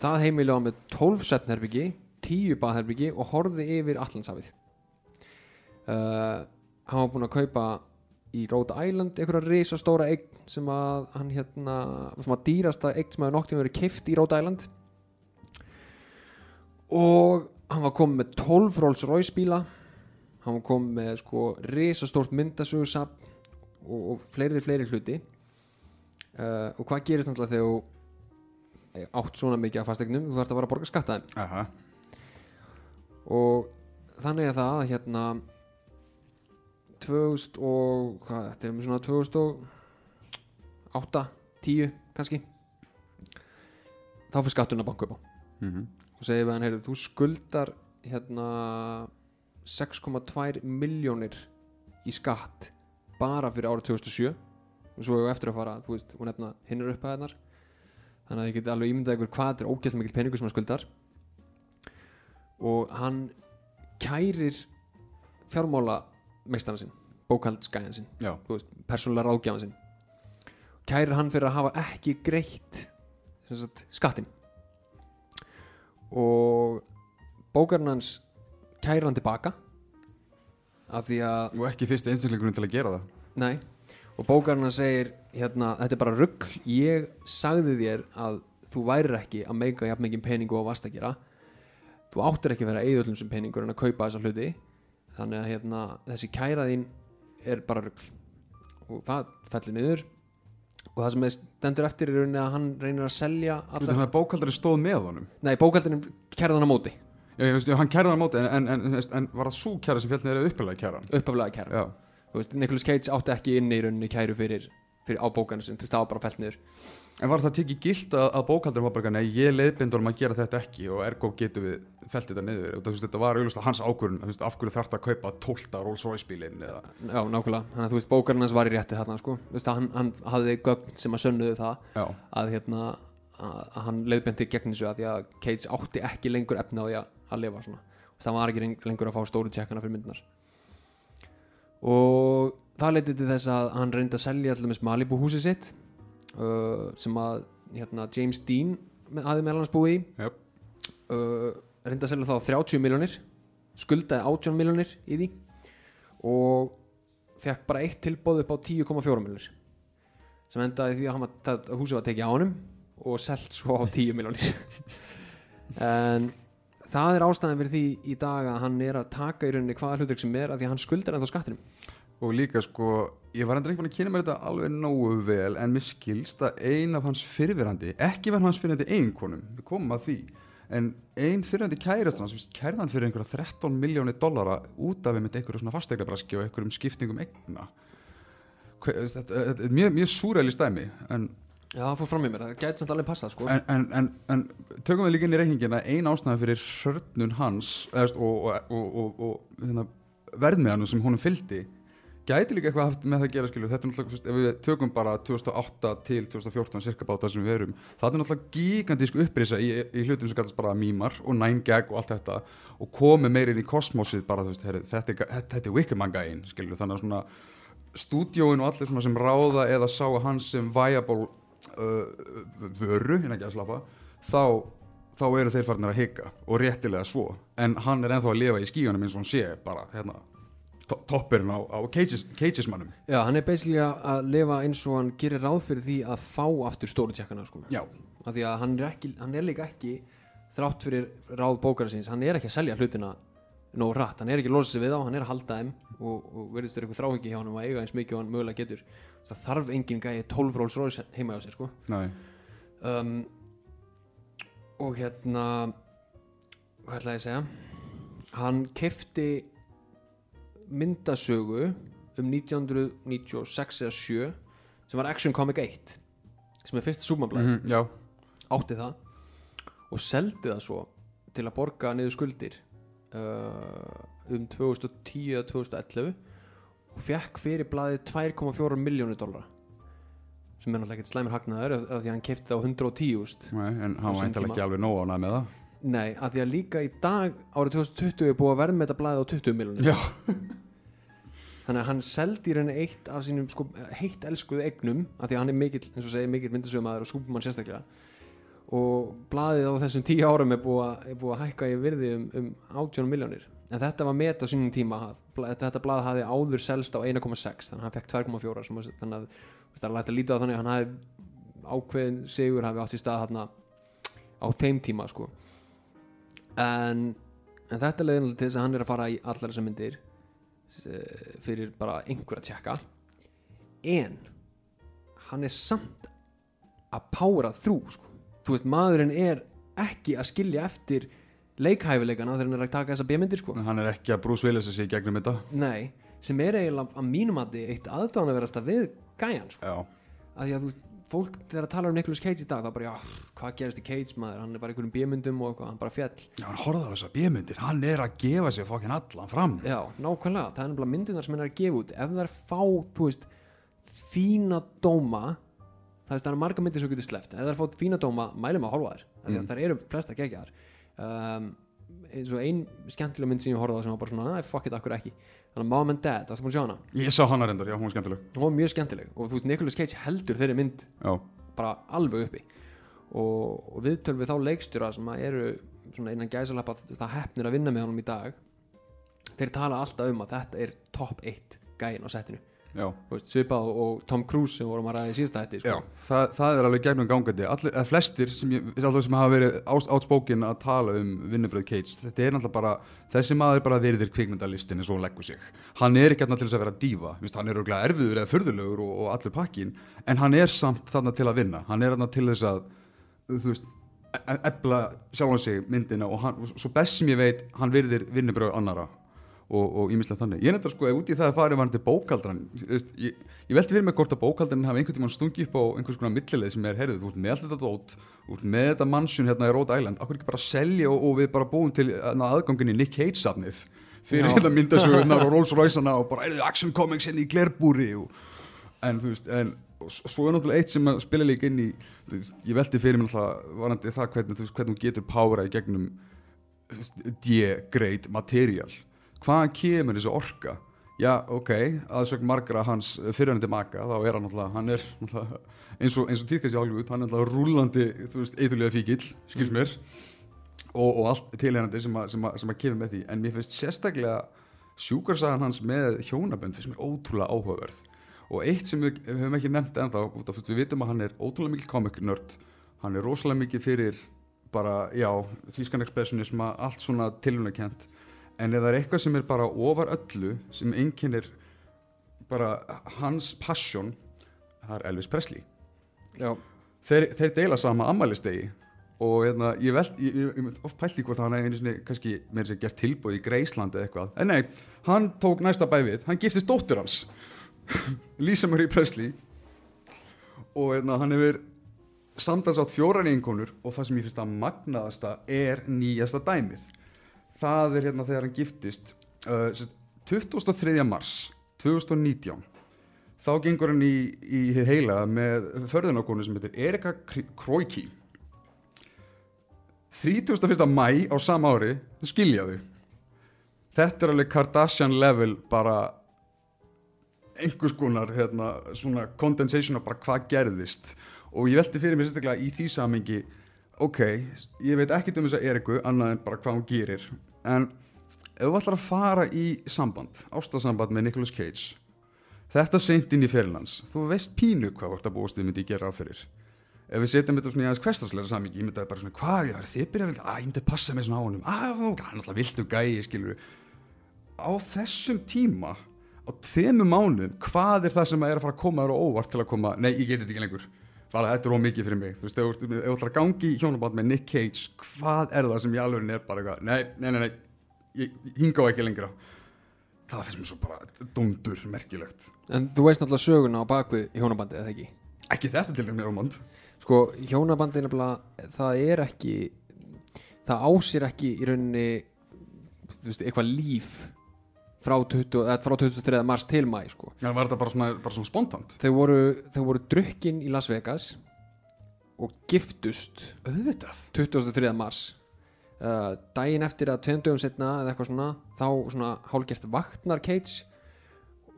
það heimili á með 12 setnherbyggi 10 baðherbyggi og horfði yfir Allandshafið uh, hann var búinn að kaupa í Rhode Island einhverja risastóra eign sem að hann hérna sem að dýrasta eign sem hefur noktið verið keift í Rhode Island. Og hann var komið með 12 Rolls Royce bíla. Hann var komið með sko risastórt myndasögursap og, og fleiri fleiri hluti. Uh, og hvað gerist náttúrulega þegar átt svona mikið af fastegnum þú þarfst að fara að borga skatta þeim Aha. og þannig að það að hérna 2000 og hvað, þetta er um svona 2008 10 kannski. Þá fyrir skatturinn að banka upp á Mm -hmm. og segir við hann, heyrðu, þú skuldar hérna 6,2 miljónir í skatt bara fyrir árið 2007 og svo hefur eftir að fara, þú veist, og nefna hinnur upphæðarnar þannig að ég get alveg ímyndað ykkur hvað þetta er ógæslega mikill peningur sem hann skuldar. Og hann kærir fjármála meistana sinn, bókaldsgæðan þú veist, persónulega ráðgjafan sinn. Kærir hann fyrir að hafa ekki greitt sagt, skattin og bókarinn hans kærir hann tilbaka af því að og ekki fyrst einstaklingurinn til að gera það. Nei, og bókarinn hann segir hérna, þetta er bara rugg ég sagði þér að þú værir ekki að meika jafn mikið peningu og vast að gera. Þú áttir ekki að vera eðullum sem peningur en að kaupa þessa hluti. Þannig að hérna, þessi kæra þín er bara rugg og það fellir niður. Og það sem er stendur eftir er að hann reynir að selja Allar... þannig að bókaldari stóð með honum? Nei, bókaldurinn kærði hann á móti. Já, ég veist, hann hann á móti en, en, en, en, var það svo kæra sem uppilega kæran? Uppaflega kæra já, Þú veist, Nicolas Cage átti ekki inni í rauninni kæru fyrir, fyrir á bókarnu sin, þú veist, það var bara felt niður. En var það tekið gilt að, að bókaldarinn var bara nei, ég leiðbind honum að gera þetta ekki og ergo getum við felt þetta niður? Og það, veist, þetta var auðvitað hans ákvörun veist, af hverju þarf þetta að kaupa 12 Rolls Royce bílinn eða? Já, nákvæmlega, þannig að þú veist, bókarinn hans var í rétti þarna, sko. Þú veist, hann, hann hafði gögn sem að sönnuðu það já, að, hérna, að, að hann leiðbendi gegn þessu að því að Cage átti ekki lengur efna á því að, að lifa svona. Hann var ekki lengur að fá stóru tjekkana fyrir myndinar og það leiti til þess að hann reyndi að selja allir með Malibu húsið sitt uh, sem að hérna, James Dean hafði meðal hans búið í. Jöp. uh, reyndi að selja þá 30 miljónir skuldaði 18 miljónir í því og fekk bara eitt tilbóð upp á 10,4 miljónir sem endaði því að, hann að húsið var tekið á honum og selt svo á 10 miljónir en það er ástæðan fyrir því í dag að hann er að taka í rauninni hvaða hlutverk sem er að því að hann skuldar ennþá skattinum og líka sko ég var endur ekki búin að kynna mér þetta alveg nógu vel en mér skilst að ein af hans fyrirverandi ekki var hans fyrirverandi einkonum við komum að því en ein fyrirverandi kærast hann sem kærðan fyrir einhverja 13 miljónir dollara út af einmitt einhverju svona fasteglabraski og einhverjum skiptingum eigna Hve- þetta, þetta er mjög, mjög súræli stæmi en, Já, það fór fram í mér, það gæti samt alveg passað sko. en, en, en, en tökum við líka inn í reikningina ein ástæða fyrir sörnun hans eða, veist, og, og, og, og, og hérna, verðmiðanum sem honum fylgdi gæti líka eitthvað haft með það að gera skilur. Þetta er náttúrulega, ef við tökum bara 2008 til 2014 cirka báta sem við erum það er náttúrulega gigantísk upprisa í, í hlutum sem kallast bara mýmar og 9gag og allt þetta og komið meir inn í kosmosið bara veist, herri, þetta, er, er Wickerman gæinn skilur. Þannig að svona stúdíóin og allir svona sem ráða eða sá hans sem viable uh, vöru, hérna ekki að slappa þá, þá eru þeir farnir að hika og réttilega svo. En hann er ennþá að lifa í skíunum eins og hann sé bara hérna toppurinn á, á cages, cages mannum Já, hann er basically að- að lifa eins og hann gerir ráð fyrir því að fá aftur stóru tjekkana sko. já, af því að hann er, ekki, hann er líka ekki þrátt fyrir ráð bókaransins hann er ekki að selja hlutina nóg rætt hann er ekki að losa sig við á, hann er að halda þeim og, og verðist þér eitthvað þráhengi hjá hann að eiga eins mikið og hann mögulega getur. Það þarf engin gæði 12 Rolls Royce heima hjá sér sko. um, og hérna hvað ætlaði ég að segja? Hann kefti myndasögu um 1996 eða 7 sem var Action Comic 1 sem er fyrsta súmablaði mm já, átti það og seldi það svo til að borga niður skuldir uh, um 2010 eða 2011 og fekk fyrir blaðið 2,4 miljónir dollara sem er náttúrulega ekkert slæmur hagnaður af, því að hann kefti það á 110 úst Nei, en hann tíma. ekki alveg nóg ánægð með það. Nei, af því að líka í dag árið 2020 er búið að verða með þetta blaðið á 20 miljónir Já, þannig að hann seldi rauninni eitt af sínum sko, heitt elskuðu eignum af því að hann er mikill, eins og segir, mikill myndasögumæður og Superman sérstaklega. Og blaðið á þessum tíu árum er búið er búið að hækka í virði um, um 18 miljónir en þetta var met á sínum tíma þetta, þetta blað hafði áður selst á 1,6 þannig að hann fekk 2,4 sem að- þannig að það er lægt að líta á þannig að hann hafi ákveðin sigur hafi átt í stað þarna á þeim tíma sko. En, en þetta leiðin til þess að hann er að fara í allar þessar myndir fyrir bara einhver að tjekka en hann er samt að pára þrú sko. þú veist, maðurinn er ekki að skilja eftir leikhæfileikana þegar hann er að taka þessa bjömyndir sko. hann er ekki að Willis að sé gegnum þetta nei, sem er eiginlega að mínum að eitt aðdáðan að verast að við gæjan sko. Að því að þú veist, fólk þegar að tala um Nicolas Cage í dag þá bara, já, hvað gerist í Cage maður? Hann er bara í einhverjum bjömyndum og eitthvað, hann bara fjall. Já hann horfði á þessa bjömyndir Hann er að gefa sér fokkin allan fram. Já, nákvæmlega, það er nefnilega myndirnar sem hann er að gefa út. Ef það er fá, þú veist fína dóma það er það marga myndir sem getur sleppt. En ef það er fótt fína dóma, mælum að horfa þær mm. Þar eru flesta geggjar um, eins og ein skemmtilega mynd sem ég horfði á sem var bara svona, "Æ, fuck it, akkur ekki? Þannig að Mom and Dad, það sem að sjá hana. Ég sá hana reyndar, já, hún var skemmtileg. Hún var mjög skemmtileg og þú veist, Nicolas Cage heldur þeirri mynd Já, bara alveg uppi. Og, og viðtöl við þá leikstjóra sem að eru svona innan gæsalappa það hefnir að vinna með honum í dag þeir tala alltaf um að þetta er top 1 gæin á Þú veist, svipað og, Tom Cruise sem vorum að ræða í síðasta hætti sko. það, það er alveg gegnum gangandi. Allir, flestir sem, ég, sem hafa verið átspokin að tala um vinnubröð Cage Þetta er náttúrulega bara, þessi maður bara verið kvikmyndalistin eins og hún leggur sig. Hann er ekki alltaf til þess að vera dífa Vist, Hann er örgulega erfiður eða furðulegur og, og allur pakkin En hann er samt þarna til að vinna. Hann er þarna til þess að, þú veist e- efla sjálfan sig myndina og hann, svo best sem ég veit hann virðir vinnubröð annara og, og ímislega þannig ég nefndar sko, ef út í það að farið var hann bókaldran ég, veist, ég, ég velti fyrir mig hvort að bókaldran hafi einhvern tímann stungið upp á einhvers konar millileið sem er, heyrðu, þú ert með allt þetta dót þú ert með þetta mannsjón hérna í Rhode Island okkur ekki bara selja og, og við bara búum til na, aðgangin í Nick Cage safnið fyrir Já. hérna myndasögurnar og Rolls Royce-ana og bara, heyrðu, Action Comics hérna í Glerbúri og, en þú veist, en svo er náttúrulega eitt sem að spila líka inn í þú veist, ég velti fyrir mér náttúrulega varandi það hvaðan kemur þessi orka? Já, ok, aðsögn margra hans fyrirhandi maka, þá er hann náttúrulega hann er náttúrulega, eins og, og tíðkast í Hollywood hann er náttúrulega rúlandi, þú veist, eitthulega fíkil skils mér. Og, og allt tilhengandi sem, sem, sem að kemur með því. En mér finnst sérstaklega sjúkarsagan hans með hjónabönd finnst mér ótrúlega áhugaverð. Og eitt sem við, við höfum ekki nefnt ennþá af, við vitum að hann er ótrúlega mikil comic nörd hann er rosalega mikið fyrir bara, já, þýskan expressionism allt svona tilhunarkent en ef það er eitthvað sem er bara ofar öllu sem einkennir bara hans passion það er Elvis Presley. Já, þeir, þeir deila sama ammælistegi og hérna, ég veld, ég, ég, oft pælti hvort hann einu sinni kannski með þess að gert tilbúið í Greisland eða eitthvað, en nei, hann tók næsta bæ við, hann giftist dóttur hans Lisa Marie Presley. Og hérna, hann hefur samtals átt fjóran einkonur og það sem ég finnst að magnaðasta er nýjasta dæmið það er hérna þegar hann giftist uh, sem sagt, 23. mars 2019 þá gengur hann í, í heila með förðunarkonu sem heitir Erika Kroiki 31. mæ á sama ári skilja þau þetta er alveg Kardashian level bara einhvers konar hérna, svona condensation af bara hvað gerðist og ég velti fyrir mér sérstaklega í því samengi ok, ég veit ekkert um þess að Eriku annað en bara hvað hún gerir. En ef þú ætlar að fara í samband, ástasamband með Nicolas Cage þetta seint inn í fyrirlands þú veist pínu hvað vart að búast þið myndi gera á fyrir. Ef við setjum þetta svona í aðeins hverstaslega samingi ég myndi að bara svona, hvað, já, þið byrja vel að ég myndi að passa mig svona á honum, að, hann er alltaf viltu gæi, skilur á þessum tíma á tveimu mánuðum, hvað er það sem er að fara að koma þér á óvart til að koma, nei, ég geti þetta ekki lengur bara þetta er ómikið fyrir mig, þú veist, ef þú ætlar að gangi í hjónaband með Nick Cage hvað er það sem ég alveg er bara eitthvað, nei, nei, nei, nei. Ég, hinga á ekki lengra. Það finnst mér svo bara dundur merkilegt, en þú veist náttúrulega söguna á bakvið hjónabandi eða ekki? Ekki þetta til mér ámand sko, hjónabandi er nefnilega það er ekki það ásýr ekki í rauninni þú veist, eitthvað líf frá, 20, eða frá 23. mars til mæ sko. það var þetta bara svona, bara svona spontant þau voru, þau voru drukkin í Las Vegas og giftust auðvitað 23. mars uh, daginn eftir að tveim dögum setna eða eitthvað svona, þá svona hálgert vaknar Cage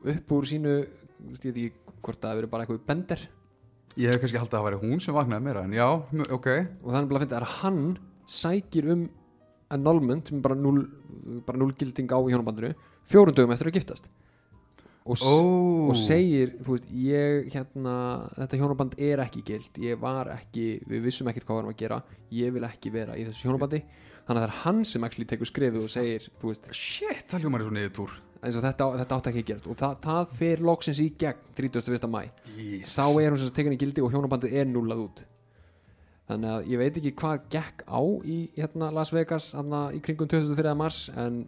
upp úr sínu ég veit ekki hvort það hefur verið bara eitthvað bender ég hef kannski haldið að það væri hún sem vaknaði meira en já, ok og þannig að finna að hann sækir um annulment sem er bara null, bara null gilding á í hjónabandinu fjórum dögum eftir að giftast og, oh. og segir veist, ég hérna þetta hjónaband er ekki gild ég var ekki, við vissum ekkert hvað við varum að gera ég vil ekki vera í þessu hjónabandi þannig að það er hann sem actually tekur skrifið og segir veist, shit, það hljómar er svo niður túr þetta, þetta átti ekki að gerast og það, það fer loksins í gegn 31. mæ Jesus. þá er hún sem sagt tekin í gildi og hjónabandið er núlað út þannig að ég veit ekki hvað gekk á í hérna, Las Vegas í kringum 23. mars en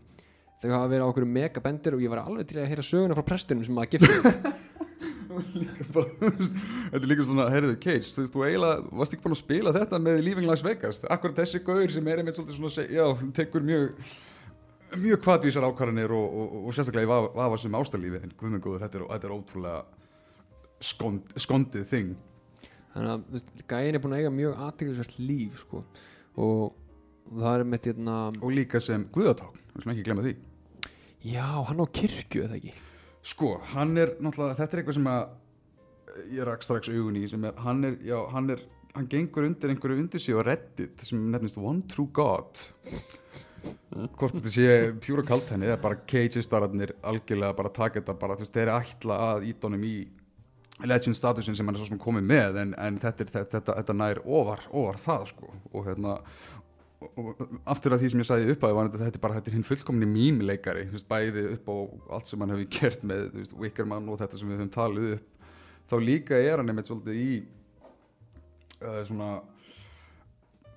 þau hafa verið á okkur megabendir og ég var alveg til að heyra söguna frá prestinum sem þú veist, þetta er líka svona, heyrðu, Cage, þú veist, þú eiginlega varst ekki búin að spila þetta með Leaving Las Vegas, akkur þessi gaur sem er einmitt svolítið svona, já, tekur mjög mjög kvadvísar ákvarðanir og, og, og, og sérstaklega í vafa, sem ástælífi, en guðmenn góður, þetta er, þetta er ótrúlega skond, skondið þing. Þannig að gæin er búin að eiga mjög aðteglisvert líf sko. og það er með hérna og líka sem guðatákn, við slum ekki glemma því já, hann á kirkju eða ekki? Sko, hann er náttúrulega, þetta er eitthvað sem að eh, ég rak strax augun í er, hann er, já, hann er hann gengur undir einhverju undir sig á Reddit sem nefnist One True God. Hvort þetta sé pjúra kalt henni eða bara Cage-stararnir algjörlega bara taka þetta bara, þú veist, þeir eru ætla að íta honum í legend statusin sem hann er svo sem komið með en, en þetta, þetta, þetta, þetta nær ofar, ofar það sko. Og hérna og- aftur að því sem ég sagði upp að þetta er bara þetta er hinn fullkomni mýmleikari bæði upp á allt sem hann hefur gert með veist, Wickerman og þetta sem við höfum talið upp þá líka er hann einmitt svolítið í uh, svona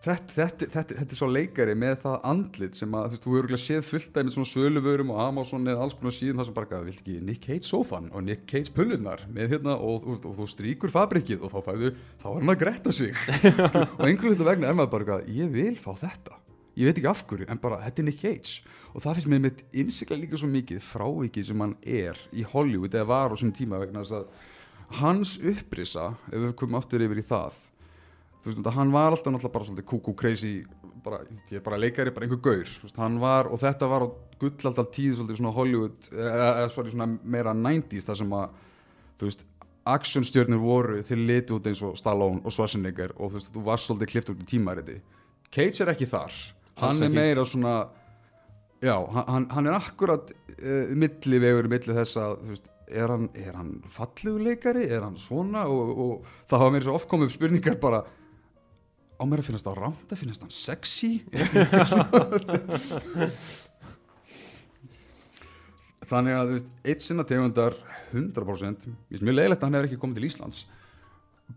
þetta, þetta, þetta, þetta er svo leikari með það andlit sem að þú veist, þú hefur örugglega séð fullt af einmitt svona söluvörum og Amazon eða alls konar síðan það sem bara, vilt ekki Nick Cage sofan og Nick Cage pullunar með hérna og, og, og, þú stríkur fabrikið og þá fæðu, þá er hann að gretta sig. Og einhverju hlutu vegna er maður bara ég vil fá þetta. Ég veit ekki af hverju, en bara þetta er Nick Cage. Og það finnst mér mitt innsikla líka svo mikið frávikið sem hann er í Hollywood eða var á svona tíma vegna hans upprisa, ef við komum aftur yfir í það þú veist, hann var alltaf náttúrulega bara svolítið kúkú crazy bara, ég er bara leikari, bara einhver gaur þú veist, hann var, og þetta var á gullaldal tíð svolítið svona Hollywood eða, eða sorry, svona meira 90s þar sem að þú veist, actionstjörnur voru þeir liti út eins og Stallone og Schwarzenegger og þú veist, þú varst svolítið klift út í tímariti. Cage er ekki þar. Hann er meira svona já, hann, hann er akkurat uh, milli vegur, milli þess að þú veist, er hann, er hann falleguleikari er hann svona? Og, og það hafa mér svo oft komið upp spurningar bara á mér að finnast það rámt að finnast hann sexy. Þannig að þú veist, eitt sinna tegundar 100% ég er mjög leiðilegt að hann hefur ekki komið til Íslands.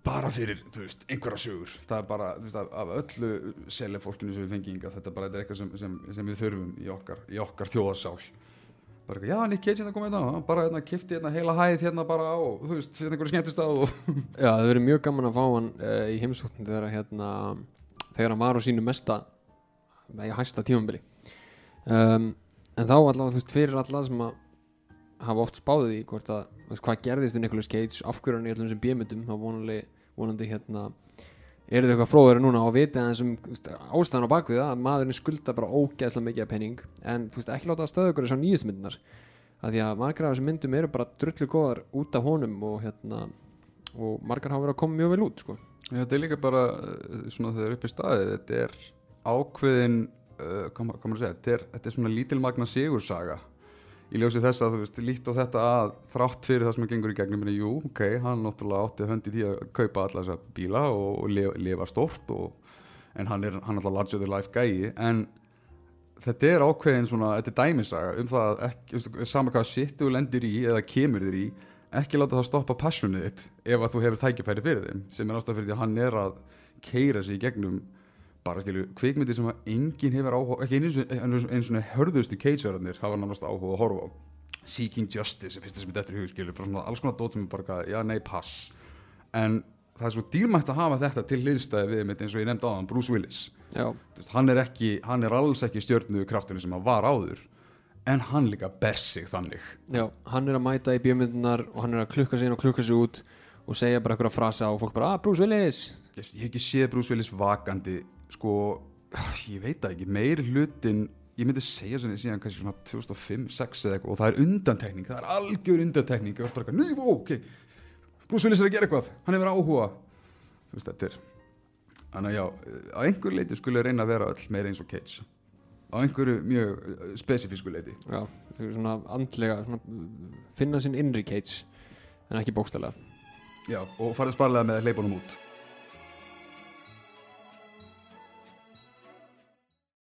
Bara fyrir, þú veist, einhverja sögur. Það er bara, þú veist, af, öllu selefólkinu sem við fenginga, þetta bara er eitthvað sem, sem, sem við þurfum í okkar, í okkar þjóðasál bara eitthvað, já, Nick Cage hérna komið hérna, bara hérna, kifti hérna heila hæð hérna bara á, og þú veist, hérna einhverju skemmtist og Já, það verið mjög gaman að fá hann uh, í heimsókn þegar, hérna, þegar hann var á sínu mesta í hæsta tímambili um, en þá allavega, þú veist, fyrir alla sem að hafa oft spáðið í hvort að, þú veist, hvað gerðist í Nicolas Cage af hverju hann í öllum sem bjömyndum þá vonandi, vonandi hérna eru þau eitthvað fróður núna og um þú veist, ástæðan á bakvið það að maðurinn skulda bara ógeðslega mikið af penning en þú veist, ekki láta það stöðu ykkur þessar nýjustu myndunar að því að margar af þessum myndum eru bara drullu góðar út af honum og hérna og margar hafa verið að koma mjög vel út sko. Þetta er líka bara uh, svona þegar upp í staði þetta er ákveðin uh, maður að segja, þetta er, þetta er svona lítilmagna sigursaga í ljósi þess að þú veist, líkt á þetta að þrátt fyrir það sem að gengur í gegnum minni, jú, ok, hann náttúrulega átti hönd í því að kaupa alla þessa bíla og, og lifa, lifa stort og, en hann er hann er alltaf larger than life gæi en þetta er ákveðin svona, þetta er dæmisaga um það að ekki, þú veist, sama hvað shit þú lendir í eða kemur þér í ekki láta það stoppa passionið þitt ef að þú hefur tækifæri fyrir þeim sem er ástæð fyrir því að hann er að keira sig í gegnum bara skilju kvikmyndir sem að enginn hefur áhuga ekki einu sinni- einu svona hörðustu keisararnir hafa nánast áhuga að horfa á. Seeking Justice er fyrsta sem þetta er í hug skilju bara svona alls konar dót sem er bara já nei pass. En það er svo dýrmætt að hafa þetta til hliðstæði við mitt eins og ég nefndi á hann Bruce Willis. Hann er ekki, hann er alls ekki stjörnu kraftinu sem hann var áður en hann líka ber sig þannig. Já, hann er að mæta í bjömyndunar og hann er að klukka sig inn og klukka sig út og segja bara eitthvað frasa og fólk bara, ah, Bruce Willis! Ég hef ekki séð Bruce Willis vakandi sko, ég veit það ekki meiri hlutin, ég myndi segja svona síðan kannski svona 2005-06 eða eitthvað og það er undantekning, það er algjör undantekning og það er bara eitthvað, ó, ok Bruce Willis er að gera eitthvað, hann hefur áhuga. Þú veist, þetta er þannig að já, á einhver leiti skulle reyna að vera öll meira eins og Cage. Á einhverju mjög eh, spesifísku leiti Já, þau eru svona andlega svona, finna sinn innri Cage en ekki bókstælega já, og farið sparlega með honum út